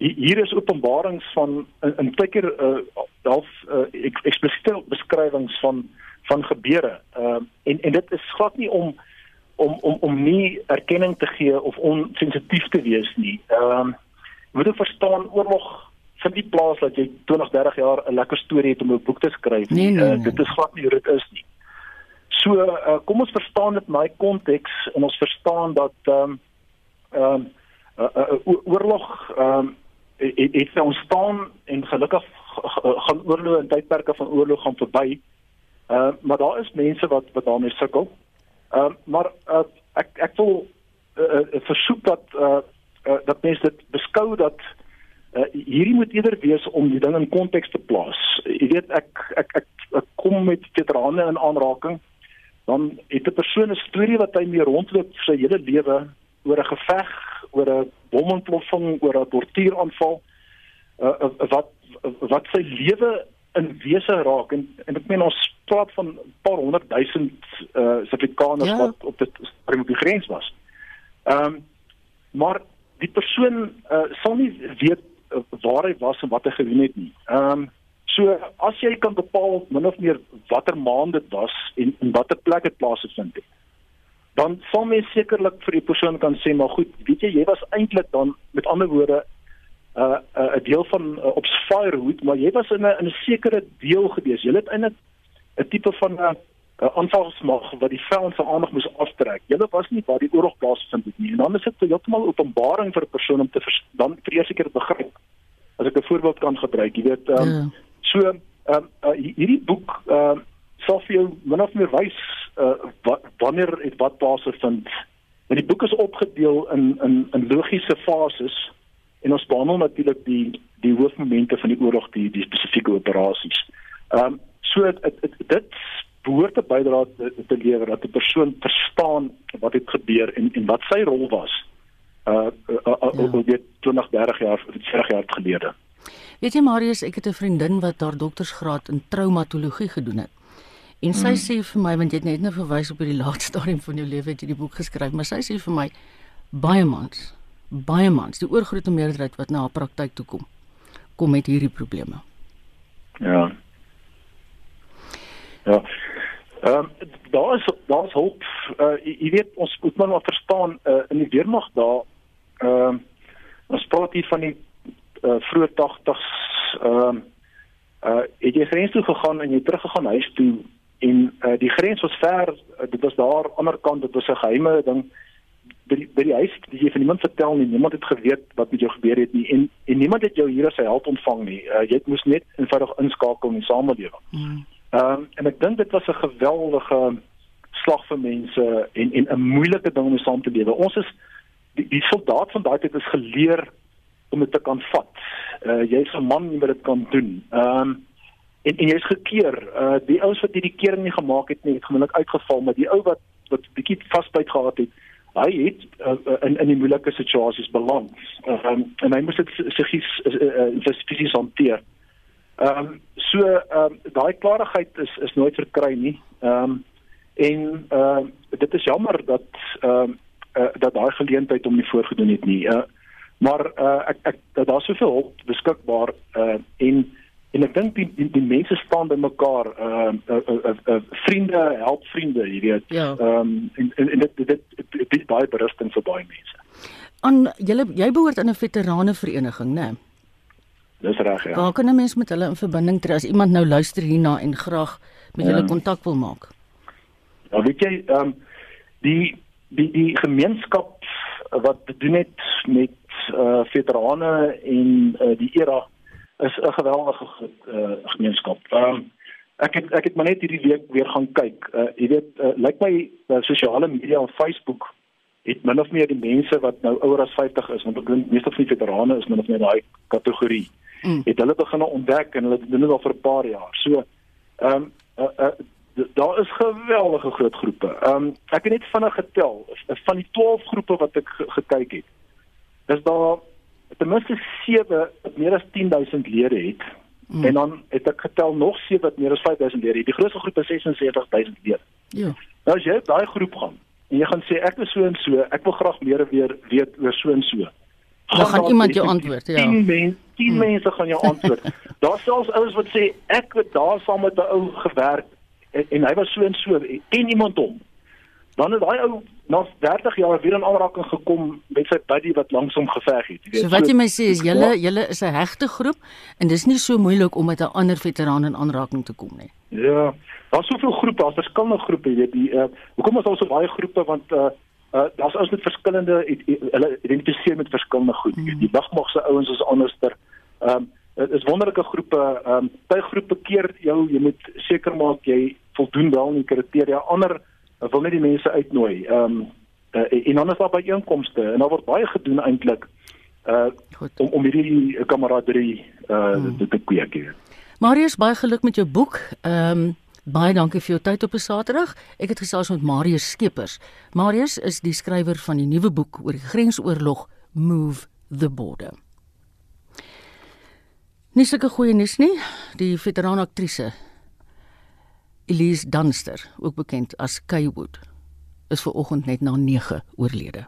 hier is openbarings van in, in baie uh half uh, eksplisiete beskrywings van van gebeure. Ehm uh, en en dit is glad nie om om om om nie erkenning te gee of onsensitief te wees nie. Ehm um, moet jy verstaan oorlog vind die plaas dat jy 20 30 jaar 'n lekker storie het om 'n boek te skryf. Nee, nee, nee. Uh, dit is glad nie hoe dit is nie. So uh, kom ons verstaan dit in my konteks en ons verstaan dat ehm um, ehm um, uh, uh, oorlog ehm um, het, het ontstaan en gelukkig gaan oorloë en tydperke van oorlog gaan verby. Ehm uh, maar daar is mense wat wat daarmee sukkel. Ehm uh, maar uh, ek ek wil uh, uh, versoek dat uh, uh, dat mense dit beskou dat uh, hierdie moet eerder wees om die ding in konteks te plaas. Jy weet ek ek ek, ek kom met veterane in aanraking dan het 'n persoon 'n storie wat hy mee rondloop sy hele lewe oor 'n geveg, oor 'n bomontploffing, oor 'n tortuuraanval uh, uh, wat wat sy lewe in wese raak en en ek meen ons praat van 'n paar honderd duisend uh Suid-Afrikaners ja. wat op dit op die grens was. Ehm um, maar die persoon uh sal nie weet uh, waar hy was en wat hy gedoen het nie. Ehm um, So as jy kan bepaal min of meer watter maand dit was en in watter plek dit plaasgevind het, dan sal mens sekerlik vir die persoon kan sê maar goed, weet jy, jy was eintlik dan met ander woorde 'n uh, 'n uh, deel van uh, op Firehood, maar jy was in 'n in 'n sekere deel gewees. Jy het eintlik 'n tipe van 'n uh, aanvalsmag wat die vyand se aandag moes aftrek. Jy was nie waar die oorlog plaasvind het nie. En dan is dit heeltemal openbaring vir 'n persoon om te dan vir eers seker begryp. As ek 'n voorbeeld kan gebruik, jy weet, um, ja So ehm um, uh, hierdie boek ehm uh, sal vir jou min of meer wys uh, wat wanneer het wat plase vind. En die boek is opgedeel in in in logiese fases en ons behandel natuurlik die die hoofmomente van die oorlog die die spesifieke operasies. Ehm um, so het, het, het, dit behoort te bydra te, te lewer dat 'n persoon verstaan wat het gebeur en en wat sy rol was. Uh, uh, uh, uh ja. dit 20 30 jaar 40 jaar gelede. Weet jy Marius, ek het 'n vriendin wat haar doktorsgraad in traumatologie gedoen het. En sy hmm. sê vir my want jy het net nou verwys op hierdie laaste stadium van jou lewe het jy die boek geskryf, maar sy sê vir my baie mans, baie mans, die oorgrootste meerderheid wat na haar praktyk toe kom, kom met hierdie probleme. Ja. Ja. Ehm um, daar is daar is hoop. Uh, jy weet ons moet maar verstaan uh, in die weermag daar ehm uh, ons praat hier van die uh, vroeë 80s ehm uh, uh het jy grens toe gegaan en jy teruggegaan huis toe en uh, die grens was ver uh, dit was daar aan die ander kant dit was 'n geheime ding by die, by die huis die jy van niemand vertel nie. Niemand het geweet wat met jou gebeur het nie en en niemand het jou hier as 'n held ontvang nie. Uh, jy moes net eenvoudig inskakel in die samelewing. Mm. Ehm um, en ek dink dit was 'n geweldige slag vir mense en en 'n moeilike ding om saam te lewe. Ons is die, die soldaat van daai tyd is geleer om dit te kan vat. Uh jy's 'n man wat dit kan doen. Ehm um, en en jy's gekeer. Uh die ouens wat hierdie kering nie gemaak het nie, het gewoonlik uitgeval, maar die ou wat wat bietjie vasbyt gehad het, hy het uh, in in die moeilike situasies beland. Ehm um, en hy moes dit sigies uh, fisies hanteer. Ehm um, so ehm um, daai klarigheid is is nooit verkry nie. Ehm um, en ehm uh, dit is jammer dat ehm um, uh, dat daai geleentheid om nie voorgedoen het nie. Uh, maar uh, ek ek daar's soveel hulp beskikbaar uh, en en ek dink die, die die mense staan by mekaar ehm uh, uh, uh, uh, uh, vriende help vriende jy weet ja. ehm ja. um, en, en en dit dit dit is baie berusting vir baie mense. Aan julle jy behoort aan 'n veterane vereniging, né? Dis reg ja. Waar kan 'n mens met hulle in verbinding tree as iemand nou luister hierna en graag met julle ja. kontak wil maak? Ja, weet jy ehm um, die die die gemeenskap wat doen het met uh, veterane en uh, die era is 'n geweldige uh, gemeenskap. Ehm um, ek het ek het maar net hierdie week weer gaan kyk. Uh, jy weet, uh, lyk my uh, sosiale media op Facebook het min of meer die mense wat nou ouer as 50 is, want ek dink meeste van die veterane is min of meer daai kategorie. Mm. Het hulle begin ontdek en hulle doen dit al vir 'n paar jaar. So ehm um, uh, uh, daar is geweldige groot groepe. Ehm um, ek het net vinnig getel van die 12 groepe wat ek gekyk het. Is daar ten minste 7 wat meer as 10000 lede het. Mm. En dan het ek getel nog 7 wat meer as 5000 lede het. Die grootste groep is 76000 lede. Ja. Nou as jy daai groep gaan en jy gaan sê ek is so en so, ek wil graag meer weer weet oor so en so. Dan gaan iemand jou antwoord, ja. 10 mense, 10 mm. mense gaan jou antwoord. daar selfs ouens wat sê ek het daar saam met 'n ou gewerk en, en hy was so en so, ken iemand hom. Dan het daai ou na 30 jaar weer in aanraking gekom met sy buddy wat langs hom geveg het. Weet. So wat jy my sê is julle julle is 'n hegte groep en dis nie so moeilik om met 'n ander veteraan in aanraking te kom nie. Ja. Daar's soveel groepe, daar's verskillende groepe, jy weet, die uh hoekom is daar so baie groepe want uh uh daar's ouens met verskillende hulle identifiseer met verskillende goed. Mm. Die lugmag se ouens is anderster. Um dit is wonderlike groepe. Um baie groepe keer jou, jy moet seker maak jy voldoen wel aan die kriteria. Ander Ek wil net die mense uitnooi. Ehm um, uh, en is daar by inkomste en daar word baie gedoen eintlik uh om om hierdie kameraderie uh hmm. te, te kweek. Marius, baie geluk met jou boek. Ehm um, baie dankie vir jou tyd op 'n Saterdag. Ek het gesels met Marius Skeepers. Marius is die skrywer van die nuwe boek oor die grensoorlog Move the Border. Nie sulke goeie nuus nie. Die veteraan aktrise Elise Dunster, ook bekend as Kaywood, is ver oggend net na 9 oorlede.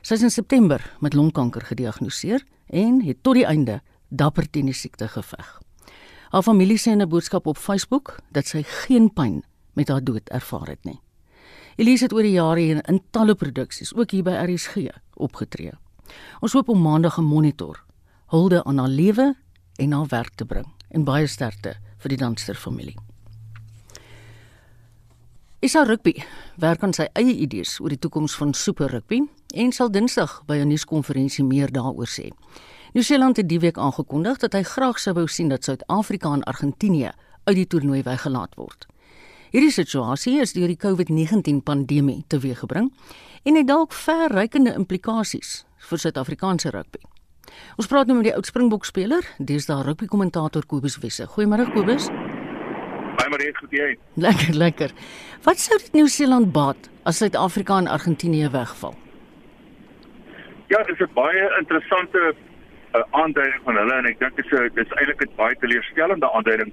Sy is in September met longkanker gediagnoseer en het tot die einde dapper teen die siekte geveg. Haar familie sê in 'n boodskap op Facebook dat sy geen pyn met haar dood ervaar het nie. Elise het oor die jare heen in talle produksies, ook hier by RSG, opgetree. Ons hoop om maandag 'n monitor hulde aan haar lewe en haar werk te bring en baie sterkte vir die Dunster familie. Isa Rugby werk aan sy eie idees oor die toekoms van Super Rugby en sal Dinsdag by 'n nuuskonferensie meer daaroor sê. Nieu-Seeland het die week aangekondig dat hy graag sou wou sien dat Suid-Afrika en Argentinië uit die toernooi weggelaat word. Hierdie situasie is deur die COVID-19 pandemie teweeggebring en het dalk verrykende implikasies vir Suid-Afrikaanse rugby. Ons praat nou met die oud Springbok speler, dis daar rugby kommentator Kobus Wisse. Goeiemôre Kobus. Hi Marie, goed jy? Lekker, lekker. Wat sou dit Nieu-Seeland baat as Suid-Afrika en Argentinië wegval? Ja, dit is 'n baie interessante uh, aanduiding van hulle en ek dink dit is dit is eintlik 'n baie teleurstellende aanduiding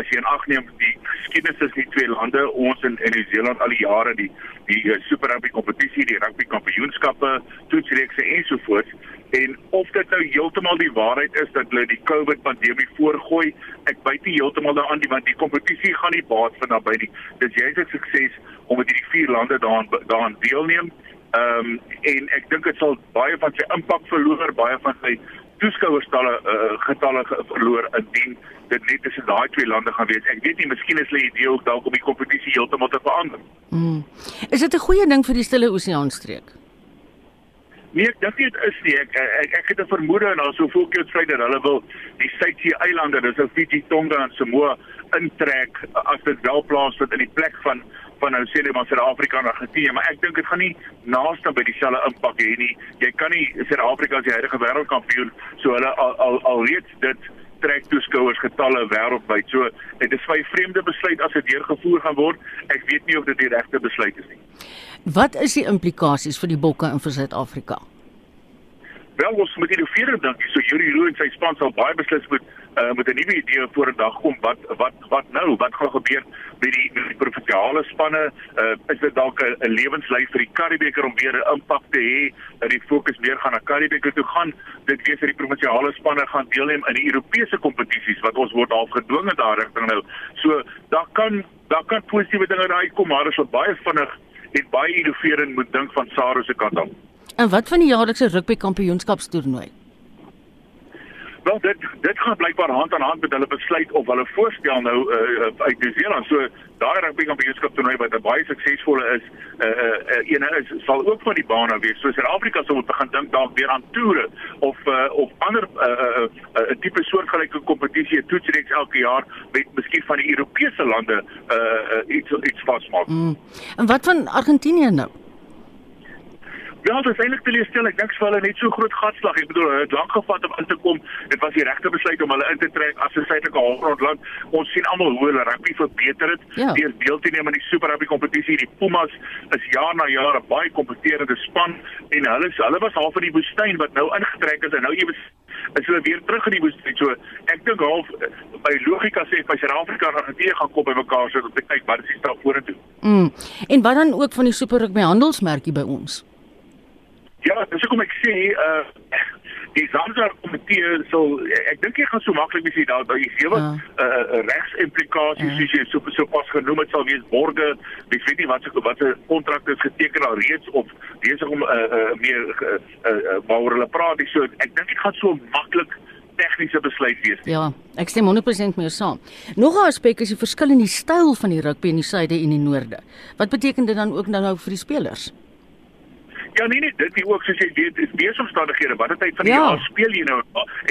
as jy in ag neem die geskiedenis tussen die twee lande, ons en, en Nieu-Seeland al die jare die die uh, Super Rugby kompetisie, die rugby kampioenskappe, toetsreekse ensovoorts en of dit nou heeltemal die waarheid is dat hulle die COVID pandemie voorgooi, ek byt nie heeltemal daaraan nie want die kompetisie gaan nie baat van naby nie. Dis jy se sukses om met hierdie vier lande daaraan daaraan deelneem. Ehm um, en ek dink dit sal baie van sy impak verloor, baie van sy toeskouerstalle uh, getalle verloor indien dit net tussen daai twee lande gaan wees. Ek weet nie, miskien is hulle idee ook dalk om die kompetisie heeltemal te verander. Mm. Is dit 'n goeie ding vir die Stille Oseaan streek? Nee, ek dink dit is nie. Ek ek, ek het 'n vermoede en daar's soveel keutsvry dat hulle wil die Suidsee eilande, dis ou Fiji, Tonga en Samoa intrek as dit wel plaasvind in die plek van van nou sê net maar Suid-Afrika en Argentinië, maar ek dink dit gaan nie naaste by dieselfde impak hê nie. Jy kan nie Suid-Afrika as die huidige wêreldkampioen so hulle al al, al reeds dit trek toeskouers getalle wêreldwyd. So dit is 'n vreemde besluit as dit deurgevoer gaan word. Ek weet nie of dit die regte besluit is nie. Wat is die implikasies vir die bokke en vir Suid-Afrika? Wel ons moet innoveer dink. So Yuri Roux en sy span sal baie beslis moet uh, met 'n nuwe idee voor 'n dag kom wat wat wat nou wat gaan gebeur met die, met die provinsiale spanne uh, is dit dalk 'n lewenslyn vir die Karibeker om weer 'n impak te hê dat die fokus meer gaan na Karibeker toe gaan dit wees dat die provinsiale spanne gaan deelneem in die Europese kompetisies wat ons word afgedwing in daardie rigting nou so daar kan daar kan positiewe dinge uitkom maar is wat baie vinnig en baie innoverend moet dink van Saro se kant af En wat van die jaarlikse rugby kampioenskapstoernooi? Wel dit dit gaan blykbaar hand aan hand met hulle besluit of hulle voorstel nou uh, uit Nieu-Seeland. So daai rugby kampioenskap toernooi wat 'n baie suksesvolle is, 'n uh, uh, ene is sal ook van die baan af wees. So Suid-Afrika sou moet begin dink dalk weer aan toere of uh, of ander 'n uh, uh, uh, tipe soortgelyke kompetisie, toetsreeks elke jaar met miskien van die Europese lande uh, uh, iets iets vasmaak. Mm. En wat van Argentinië nou? Ja, dit is eintlik teleurstellend. Ek dink vir hulle net so groot gatslag. Ek bedoel, dit het lank gevat om in te kom. Dit was die regte besluit om hulle in te trek as 'n suidelike halfgrondland. Ons sien almal hoe hulle rugby verbeter het Ja. deur deel te neem aan die Super Rugby kompetisie. Die Pumas is jaar na jaar 'n baie kompeterende span en hulle hulle was half in die woestyn wat nou ingetrek is en nou ewe is hulle weer terug in die woestyn. So ek dink half eh, by logika sê by Suid-Afrika en Argentinië gaan kom by mekaar sodat om te kyk wat is die stap vorentoe. Mm. En wat dan ook van die Super Rugby handelsmerkie by ons? Ja, dis hoekom ek sê uh die Zamsa komitee sal ek dink jy gaan so maklik wees daar daar is sewe Ja. uh regsimplikasies Ja. soos jy so so pas genoem het sal wees borge ek weet nie wat se wat se kontrak is geteken al reeds of besig om uh, uh meer uh, uh waaroor hulle praat dis so ek dink dit gaan so maklik tegniese besluit wees Ja, ek stem 100% mee saam. Nog 'n aspek is die verskil in die styl van die rugby in die suide en die noorde. Wat beteken dit dan ook nou nou vir die spelers? Ja nee nee, dit is ook soos jy weet, is weeromstandighede. Watter tyd van die Ja. jaar speel jy nou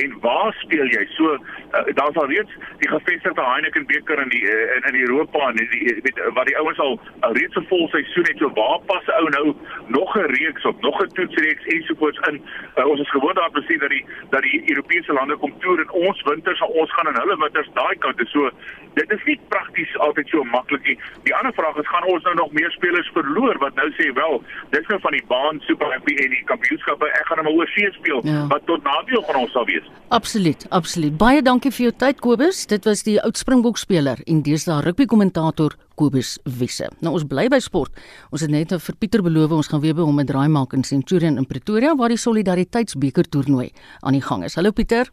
en waar speel jy? So uh, daar's al reeds die gevestigde Heineken beker in die uh, in, in Europa en die, die weet wat die ouens al uh, reeds 'n vol seisoen het. So waar pas 'n ou nou nog 'n reeks op, nog 'n toetsreeks ensovoorts in? Uh, ons is gewoond daarop te sien dat die dat die Europese lande kom toer en ons winters en ons gaan in hulle winters daai kant toe. So dit is nie prakties altyd so maklik nie. Die ander vraag is gaan ons nou nog meer spelers verloor wat nou sê wel, dis nou van die baan Super Rugby en die kampioenskappe. Ek gaan hom oor see speel Ja. wat tot nadeel van ons sal wees. Absoluut, absoluut. Baie dankie vir jou tyd Kobus. Dit was die oud Springbok speler en deesdae rugby kommentator Kobus Wisse. Nou ons bly by sport. Ons het net nou vir Pieter beloof ons gaan weer by hom 'n draai maak in Centurion in Pretoria waar die Solidariteitsbeker toernooi aan die gang is. Hallo Pieter.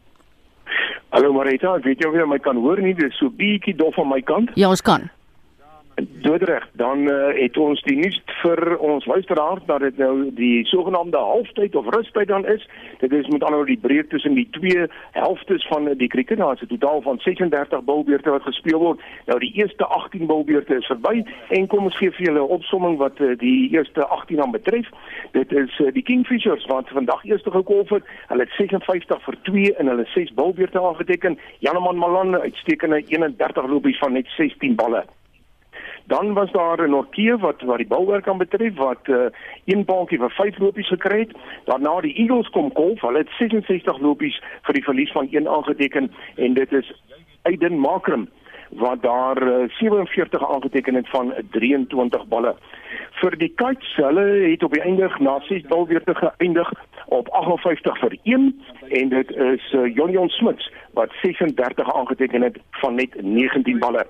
Hallo Marita, ek weet jy of jy my kan hoor nie, dit is so bietjie dof van my kant. Ja, ons kan. Doodreg, dan uh, het ons die nuus vir ons luisteraars dat dit nou die sogenaamde halftyd of rustyd dan is. Dit is met ander woorde die breek tussen die twee helftes van die krieket. Daar is 'n totaal van 36 bilbeurte wat gespeel word. Nou die eerste 18 bilbeurte is verby en kom ons gee vir julle 'n opsomming wat uh, die eerste 18 dan betref. Dit is uh, die Kingfishers wat vandag eers gekolf het. Hulle het 56 vir 2 in hulle 6 bilbeurte aangeteken. Janeman Malan uitstekende 31 lopies van net 16 balle. Dan was daar 'n Norkee wat wat die bouwerk aan betref wat uh, een paadjie vir 5 lopies gekry het. Daarna die Eagles kom kolf. Hulle het 66 lopies vir die verlies van 1 aangeteken en dit is Aiden Makram wat daar uh, 47 aangeteken het van 23 balle. Vir die Kites, hulle het op die einde na 6 balbeurte geëindig op 58 vir 1 en dit is uh, Jonion Smits wat 36 aangeteken het van net 19 balle.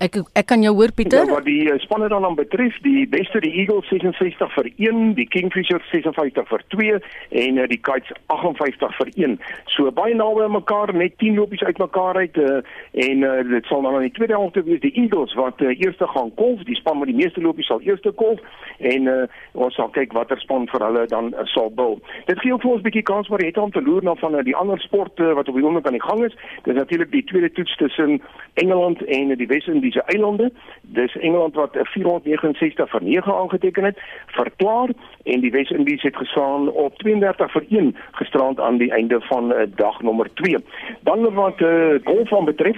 Ek ek kan jou hoor Pieter. Ja, wat die uh, spanne dan dan betref, die beste die Eagles 66 vir 1, die Kingfishers 56 vir 2 en uh, die Kites 58 vir 1. So baie naby aan mekaar, net 10 lopies uit mekaar uit uh, en uh, dit sal dan in die tweede helfte wees die Eagles wat uh, eerste gaan kolf, die span met die meeste lopies sal eerste kolf en uh, ons sal kyk watter span vir hulle dan uh, sal bil. Dit gee ook vir ons 'n bietjie kans maar het om te loer na van uh, die ander sporte uh, wat op die oomblik aan die gang is. Dis natuurlik die tweede toets tussen Engeland en uh, die Wes Wes-Indiese eilande. Dis Engeland wat 469 vir 9 aangeteken het, verklaar en die Wes-Indies het gestaan op 32 vir 1 gisterand aan die einde van uh, dag nommer 2. Dan wat uh, golf aan betref,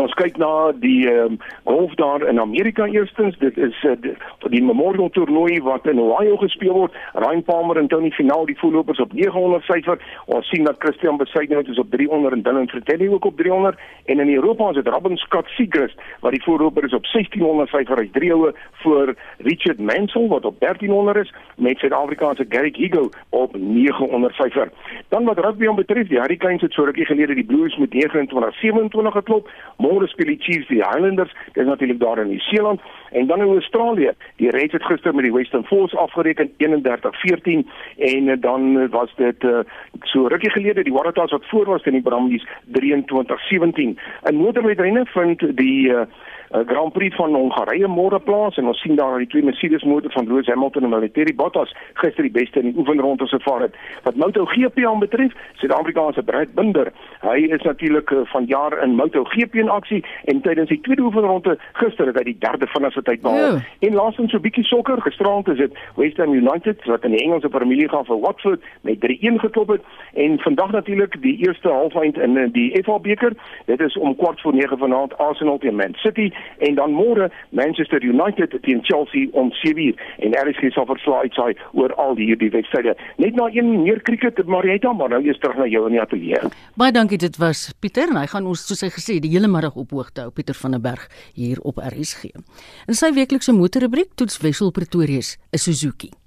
Ons kyk na die um, golf daar in Amerika eerstens. Dit is uh, die, die Memorial toernooi wat in Ohio gespeel word. Ryan Palmer en Tony Finau die voorlopers op 900 syfer. Ons sien dat Christian Besaidnout is op 300 en Dylan Fratelli ook op 300 en in Europa is dit Robin Scott Siegrist wat die voorloper is op 1600 syfer. Hy's drie houe voor Richard Mansell wat op 1300 is met Suid-Afrikaanse Garrick Higo op 900 syfer. Dan wat rugby betref, die Hurricanes het so rukkie gelede die Blues met 29-27 geklop. Môre speel die Chiefs die Highlanders. Dit is natuurlik daar in Nieu-Seeland en dan in Australië. Die Reds het gister met die Western Force afgereken 31-14 en uh, dan was dit uh, so rukkie gelede die Waratahs wat voor was teen die Brumbies 23-17. In motorwedrenne vind die uh, uh, Grand Prix van Hongarye môre plaas en ons sien daar die twee Mercedes motors van Lewis Hamilton en Valtteri Bottas gister die beste in die oefenronde se vaar het. Wat MotoGP aanbetref, Suid-Afrikaanse Brad Binder, hy is natuurlik uh, van jaar in MotoGP in aksie en tydens die tweede oefenronde gister het hy die derde vinnigste tyd behaal. Ja. En laasens so 'n bietjie sokker, gisterand is dit West Ham United wat in die Engelse Premier League gaan vir Watford met 3-1 geklop het en vandag natuurlik die eerste halfeind in eh, die FA beker. Dit is om kwart voor 9 vanaand Arsenal teen Man City en dan môre Manchester United teen Chelsea om 7:00 en RSG sal verslaai uitsaai oor al die hierdie wedstryde. Net na een meer krieket Marieta, maar nou eers terug na jou in die ateljee. Baie dankie, dit was Pieter en hy gaan ons soos hy gesê die hele middag op hoogte hou Pieter van der Berg hier op RSG. In sy weeklikse motorrubriek toets Wessel Pretoria 'n Suzuki.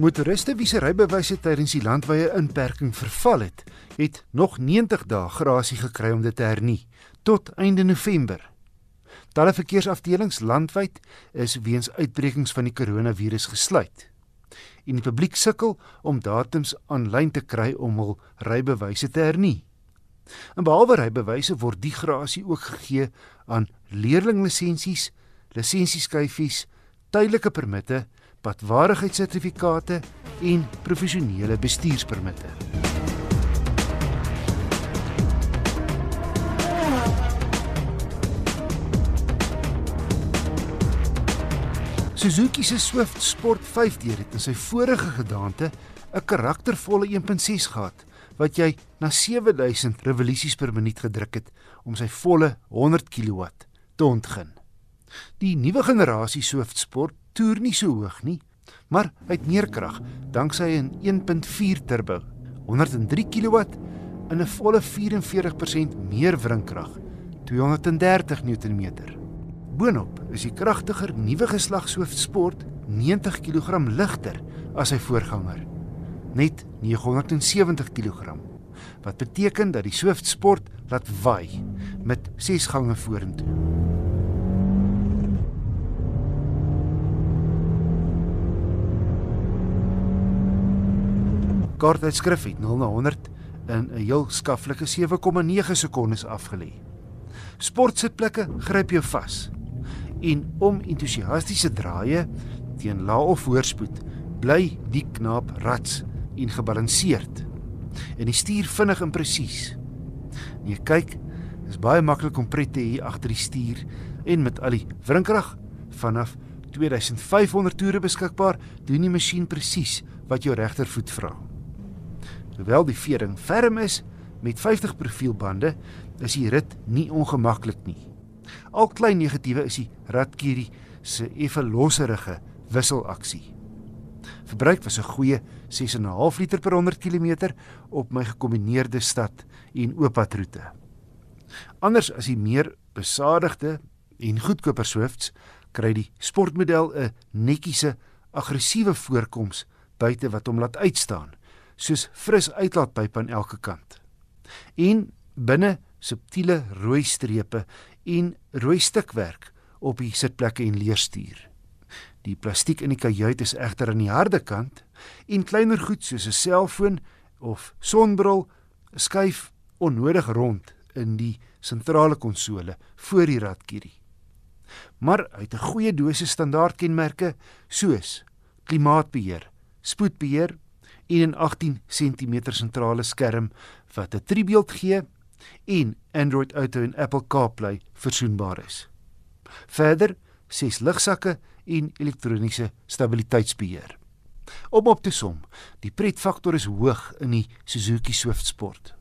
Motoriste wie se rybewyse tydens die landwyse inperking verval het, het nog 90 dae grasie gekry om dit te hernie tot einde November. Talle verkeersafdelings landwyd is weens uitbrekings van die koronavirus gesluit. En die publiek sukkel om datums aanlyn te kry om hul rybewyse te hernie. En behalwe rybewyse word die grasie ook gegee aan leerlinglisensies, lisensieskyfies, tydelike permitte padwaardigheidssertifikate en professionele bestuurspermitte. Suzuki se Swift Sport 5 deur het in sy vorige gedaante 'n karaktervolle 1.6 gehad wat jy na 7000 revolusies per minuut gedruk het om sy volle 100 kW te ontgin. Die nuwe generasie Swift Sport toer nie so hoog nie, maar hy het meer krag danksy 'n 1.4 turbo, 103 kW en 'n volle 44% meer wringkrag, 230 Nm. Boonop is die kragtiger nuwe geslag Swift Sport 90 kg ligter as sy voorganger, net 970 kg. Wat beteken dat die Swift Sport laat waai met 6 gange vorentoe. Kaartuitskrif het 0 na 100 in 'n heel skaflike 7,9 sekondes afgelê. Sportsitplekke gryp jou vas. En om entoesiastiese draaie teen lae of voorspoed bly die knaap rats en gebalanseerd. En die stuur vinnig en presies. Nee, kyk, dis baie maklik om pret te hê agter die stuur en met al die wrinkrag vanaf 2500 toere beskikbaar, doen die masjien presies wat jou regtervoet vra. Hoewel die vering ferm is met 50 profielbande, is die rit nie ongemaklik nie. Al klein negatiewe is die Ratkiri se effe losserige wisselaksie. Verbruik was 'n goeie 6.5 liter per 100 km op my gekombineerde stad en ooppadroete. Anders as die meer besadigde en goedkoper Swifts, kry die sportmodel 'n netjiese aggressiewe voorkoms buite wat hom laat uitstaan soos fris uitlaatpyp aan elke kant. En binne subtiele rooi strepe en rooi stukwerk op die sitplekke en leerstuur. Die plastiek in die kajuit is egter aan die harde kant en kleiner goed soos 'n selfoon of sonbril skuif onnodig rond in die sentrale konsole voor die radkierie. Maar uit 'n goeie dosis standaardkenmerke soos klimaatbeheer, spoedbeheer en 'n 18 cm sentrale skerm wat 'n driebeeld gee en Android Auto en Apple CarPlay versoenbaar is. Verder ses lugsakke en elektroniese stabiliteitsbeheer. Om op te som, die pretfaktor is hoog in die Suzuki Swift Sport.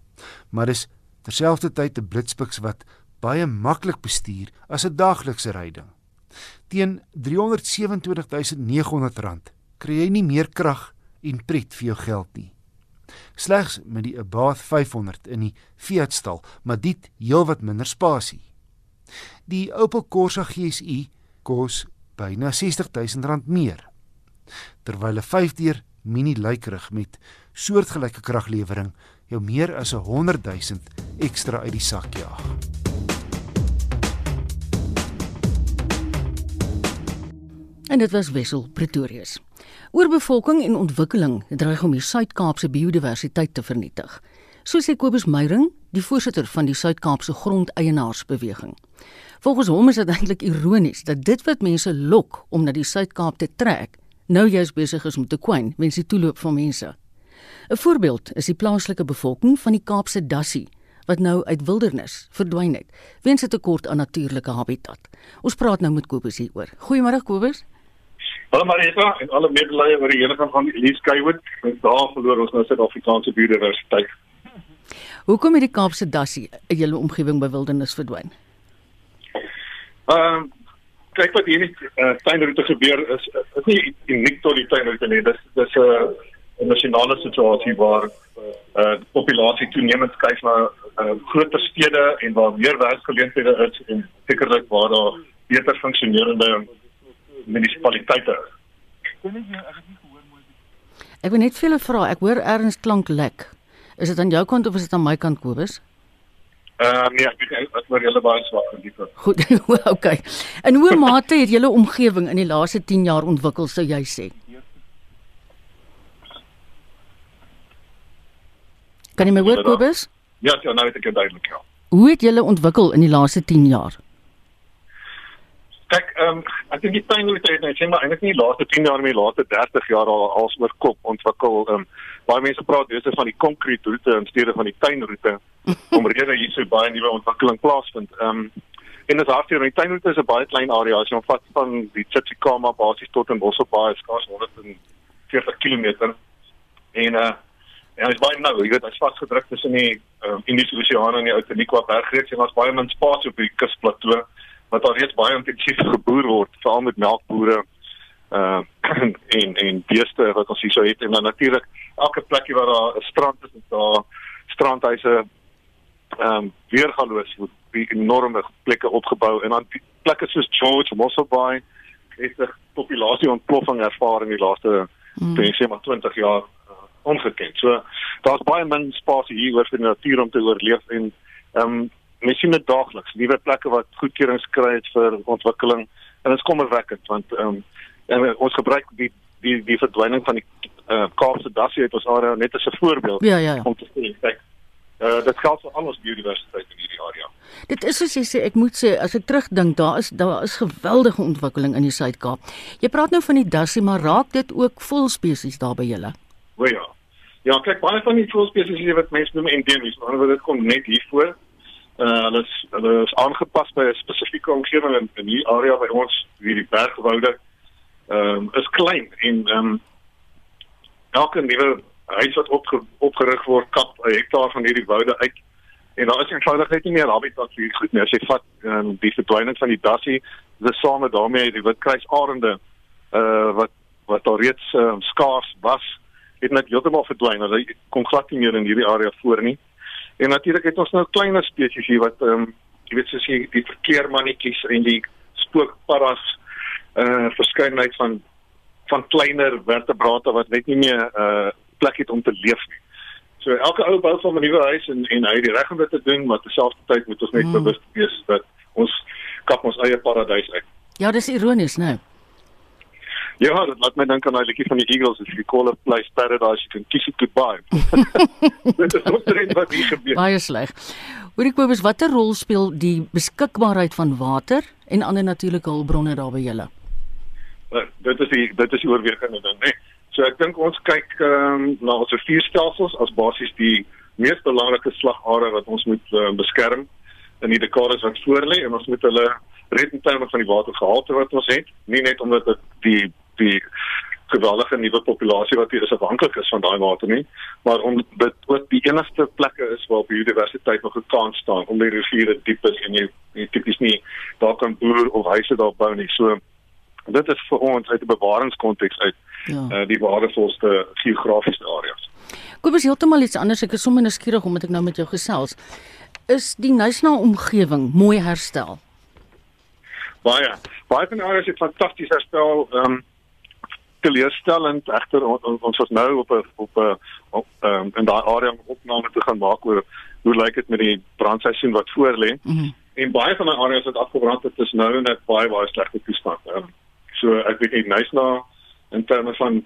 Maar dis terselfdertyd 'n blitspiks wat baie maklik bestuur as 'n daaglikse ryding. Teen R327.900 kry jy nie meer krag en pret vir jou geld nie. Slegs met die Abarth 500 in die Fiat stal, maar dit heelwat minder spasie. Die Opel Corsa GSI kos byna R60000 meer. Terwyl 'n 5-deur mini lykrig met soortgelyke kraglewering jou meer as 'n 100000 ekstra uit die sak jaag. En dit was Wessel Pretorius. Oorbevolking en ontwikkeling dreig om die Suid-Kaapse biodiversiteit te vernietig. So sê Kobus Meyring, die voorsitter van die Suid-Kaapse Grondeienaarsbeweging. Volgens hom is dit eintlik ironies dat dit wat mense lok om na die Suid-Kaap te trek, nou juis besig is om te kwyn weens die toeloop van mense. 'n Voorbeeld is die plaaslike bevolking van die Kaapse Dassie wat nou uit wildernis verdwyn het weens 'n tekort aan natuurlike habitat. Ons praat nou met Kobus hieroor. Goeiemôre Kobus. Hallo Marita en alle medelee oor die hele van Elise Skyward. Ons daar verloor ons nou Suid-Afrikaanse biodiversiteit. Hoekom het die Kaapse Dassie in julle omgewing by wildernis verdwyn? Ehm uh, kyk wat hier in die uh, tuinroete gebeur is is nie uniek tot die tuinroete nie. Dis dis 'n uh, nasionale situasie waar uh die populasie toenemend skuif na uh, groter stede en waar meer werksgeleenthede is en sekerlik waar daar beter funksionerende munisipaliteite is. Ek wil net vir julle vra, ek hoor erns klank lek. Is dit aan jou kant of is dit aan my kant Kobus? Ehm uh, nee, ek weet wat maar julle baie swak kant. Goed, okay. En hoe mate het julle omgewing in die laaste 10 jaar ontwikkel sou jy sê? Kan jy my hoor Kobus? Ja, ja, nou het ek dit duidelik ja. Hoe het julle ontwikkel in die laaste 10 jaar? Kyk, ehm um, ek dink die tuinroete het net sê maar eintlik nie die laaste 10 jaar maar die laaste 30 jaar al als oor kop ontwikkel. Ehm um, baie mense praat dis van die konkrete roete in steede van die tuinroete omrede hier so baie nuwe ontwikkeling plaasvind. Ehm um, en dit is hartseer, die tuinroete is 'n baie klein area as jy omvat van die Tsitsikamma basies tot in Bosselbaai skaars 140 km. En uh Ja, dit is baie nou, jy weet, hy's vasgedruk tussen die um, Indiese Oseaan en die Outeniqua bergreeks en ons baie min spasie op die kusplateau wat al reeds baie intensief geboer word, veral met melkbore uh en en beeste wat ons hier sou het en dan natuurlik elke plekie waar daar 'n strand is, daar strandhuise ehm um, weergaloos word enorme plekke opgebou en dan plekke soos George Mossel Bay het 'n populasie ontploffing ervaar in die laaste mm. sê maar 20 jaar uh, ongeken. So daar's baie min spasie hier oor vir die natuur om te oorleef en ehm um, mens sien dit daagliks nuwe plekke wat goedkeurings kry vir ontwikkeling en dit is kommerwekkend want ehm um, ons gebruik die die die verdwyning van die uh, Kaapse dassie uit ons area net as 'n voorbeeld ja, ja, ja. om te sê kyk uh, dit geld vir al ons biodiversiteit in hierdie area. Dit is soos jy sê ek moet sê as ek terugdink daar is daar is geweldige ontwikkeling in die Suid-Kaap. Jy praat nou van die dassie maar raak dit ook vol spesies daar by julle? O ja. Ja, kyk baie van die vol spesies wat mense noem endemies, maar dit kom net hier voor uh, hulle is hulle is aangepas by 'n spesifieke omgewing in, in hierdie area by ons hierdie bergwoude ehm um, is klein en ehm um, elke nuwe huis wat opge, opgerig word kap 'n hektaar van hierdie woude uit en daar is eenvoudig net nie meer habitat vir goed nie. As jy vat um, die verdwyning van die dassie dis same daarmee die witkruisarende uh wat wat al reeds um, skaars was het net heeltemal verdwyn. Hulle kon glad nie meer in hierdie area voor nie En natuurlik het ons nou kleiner spesies hier wat ehm um, jy weet soos die, die verkeermannetjies en die spookparas eh uh, verskeidenheid van van kleiner vertebrate wat net nie meer eh uh, plek het om te leef nie. So elke ou bou van 'n nuwe huis en en hy het die reg om dit te doen, maar terselfdertyd moet ons net mm. bewus wees dat ons kap ons eie paradys uit. Ja, dis ironies, né? Nou. Ja, dit laat my dink aan daai liedjie van die Eagles, if you call a place paradise, you can kiss it goodbye. dit is omtrent wat hier gebeur. Baie sleg. Hoorie Kobus, watter rol speel die beskikbaarheid van water en ander natuurlike hulpbronne daar by julle? Uh, dit is die dit is die oorwegende ding, né? Nee. So ek dink ons kyk ehm um, na ons rivierstelsels as basies die mees belangrike slagare wat ons moet uh, beskerm in die dekades wat voorlê en ons moet hulle red in terme van die watergehalte wat ons het, nie net omdat dit die die geweldige nuwe populasie wat hier is afhanklik is van daai water nie, maar om dit ook die enigste plekke is waar biodiversiteit nog 'n kans staan om die riviere diep is en jy, jy tipies nie daar kan boer of huise daar bou nie. So dit is vir ons uit 'n bewaringskonteks uit ja. uh, die waardevolste geografiese areas. Kobus heeltemal iets anders. Ek is sommer nuuskierig omdat ek nou met jou gesels. Is die Nysna omgewing mooi herstel? Baie. Baie van die areas het fantasties herstel. Ehm um, teleurstellend egter on, on, ons was nou op 'n op 'n ehm in daai area om opname te gaan maak oor hoe lyk dit met die brandseisoen wat voor lê. Mm -hmm. En baie van die areas wat afgebrand het is nou net baie baie slegte toestand. Ehm so ek weet nie nice na in terme van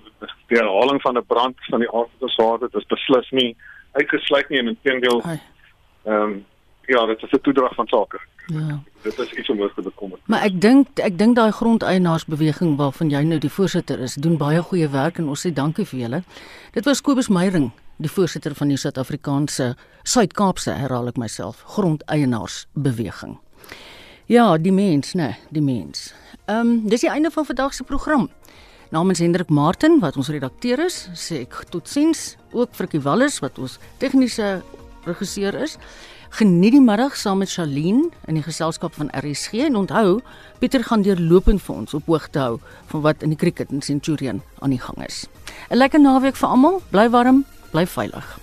die herhaling van 'n brand van die aard van sade dit is beslis nie uitgesluit nie en intendeel ehm um, ja dit is 'n toedrag van sake. Ja. Dit is iets om oor te bekommer. Maar ek dink ek dink daai grondeienaarsbeweging waarvan jy nou die voorsitter is, doen baie goeie werk en ons sê dankie vir julle. Dit was Kobus Meyering, die voorsitter van die Suid-Afrikaanse Suid-Kaapse, herhaal ek myself, grondeienaarsbeweging. Ja, die mens, né, nee, die mens. Ehm, um, dis die einde van vandag se program. Namens Hendrik Martin wat ons redakteur is, sê ek totsiens ook vir Kies Wallis wat ons tegniese regisseur is. Geniet die middag saam met Charlene in die geselskap van RSG en onthou Pieter gaan deurlopend vir ons op hoogte hou van wat in die cricket in Centurion aan die gang is. 'n Lekker naweek vir almal. Bly warm, bly veilig.